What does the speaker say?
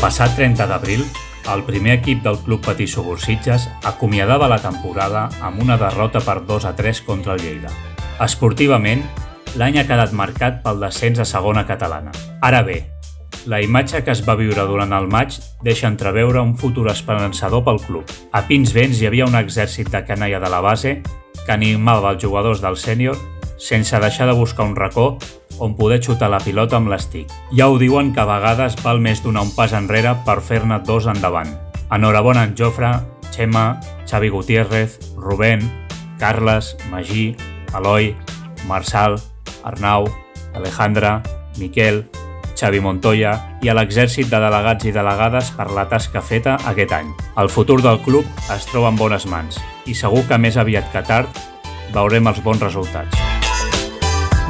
passat 30 d'abril, el primer equip del Club Patí Subursitges acomiadava la temporada amb una derrota per 2 a 3 contra el Lleida. Esportivament, l'any ha quedat marcat pel descens a segona catalana. Ara bé, la imatge que es va viure durant el maig deixa entreveure un futur esperançador pel club. A Pins Vents hi havia un exèrcit de canalla de la base que animava els jugadors del sènior sense deixar de buscar un racó on poder xutar la pilota amb l'estic. Ja ho diuen que a vegades val més donar un pas enrere per fer-ne dos endavant. Enhorabona en Jofre, Xema, Xavi Gutiérrez, Rubén, Carles, Magí, Eloi, Marçal, Arnau, Alejandra, Miquel, Xavi Montoya i a l'exèrcit de delegats i delegades per la tasca feta aquest any. El futur del club es troba en bones mans i segur que més aviat que tard veurem els bons resultats.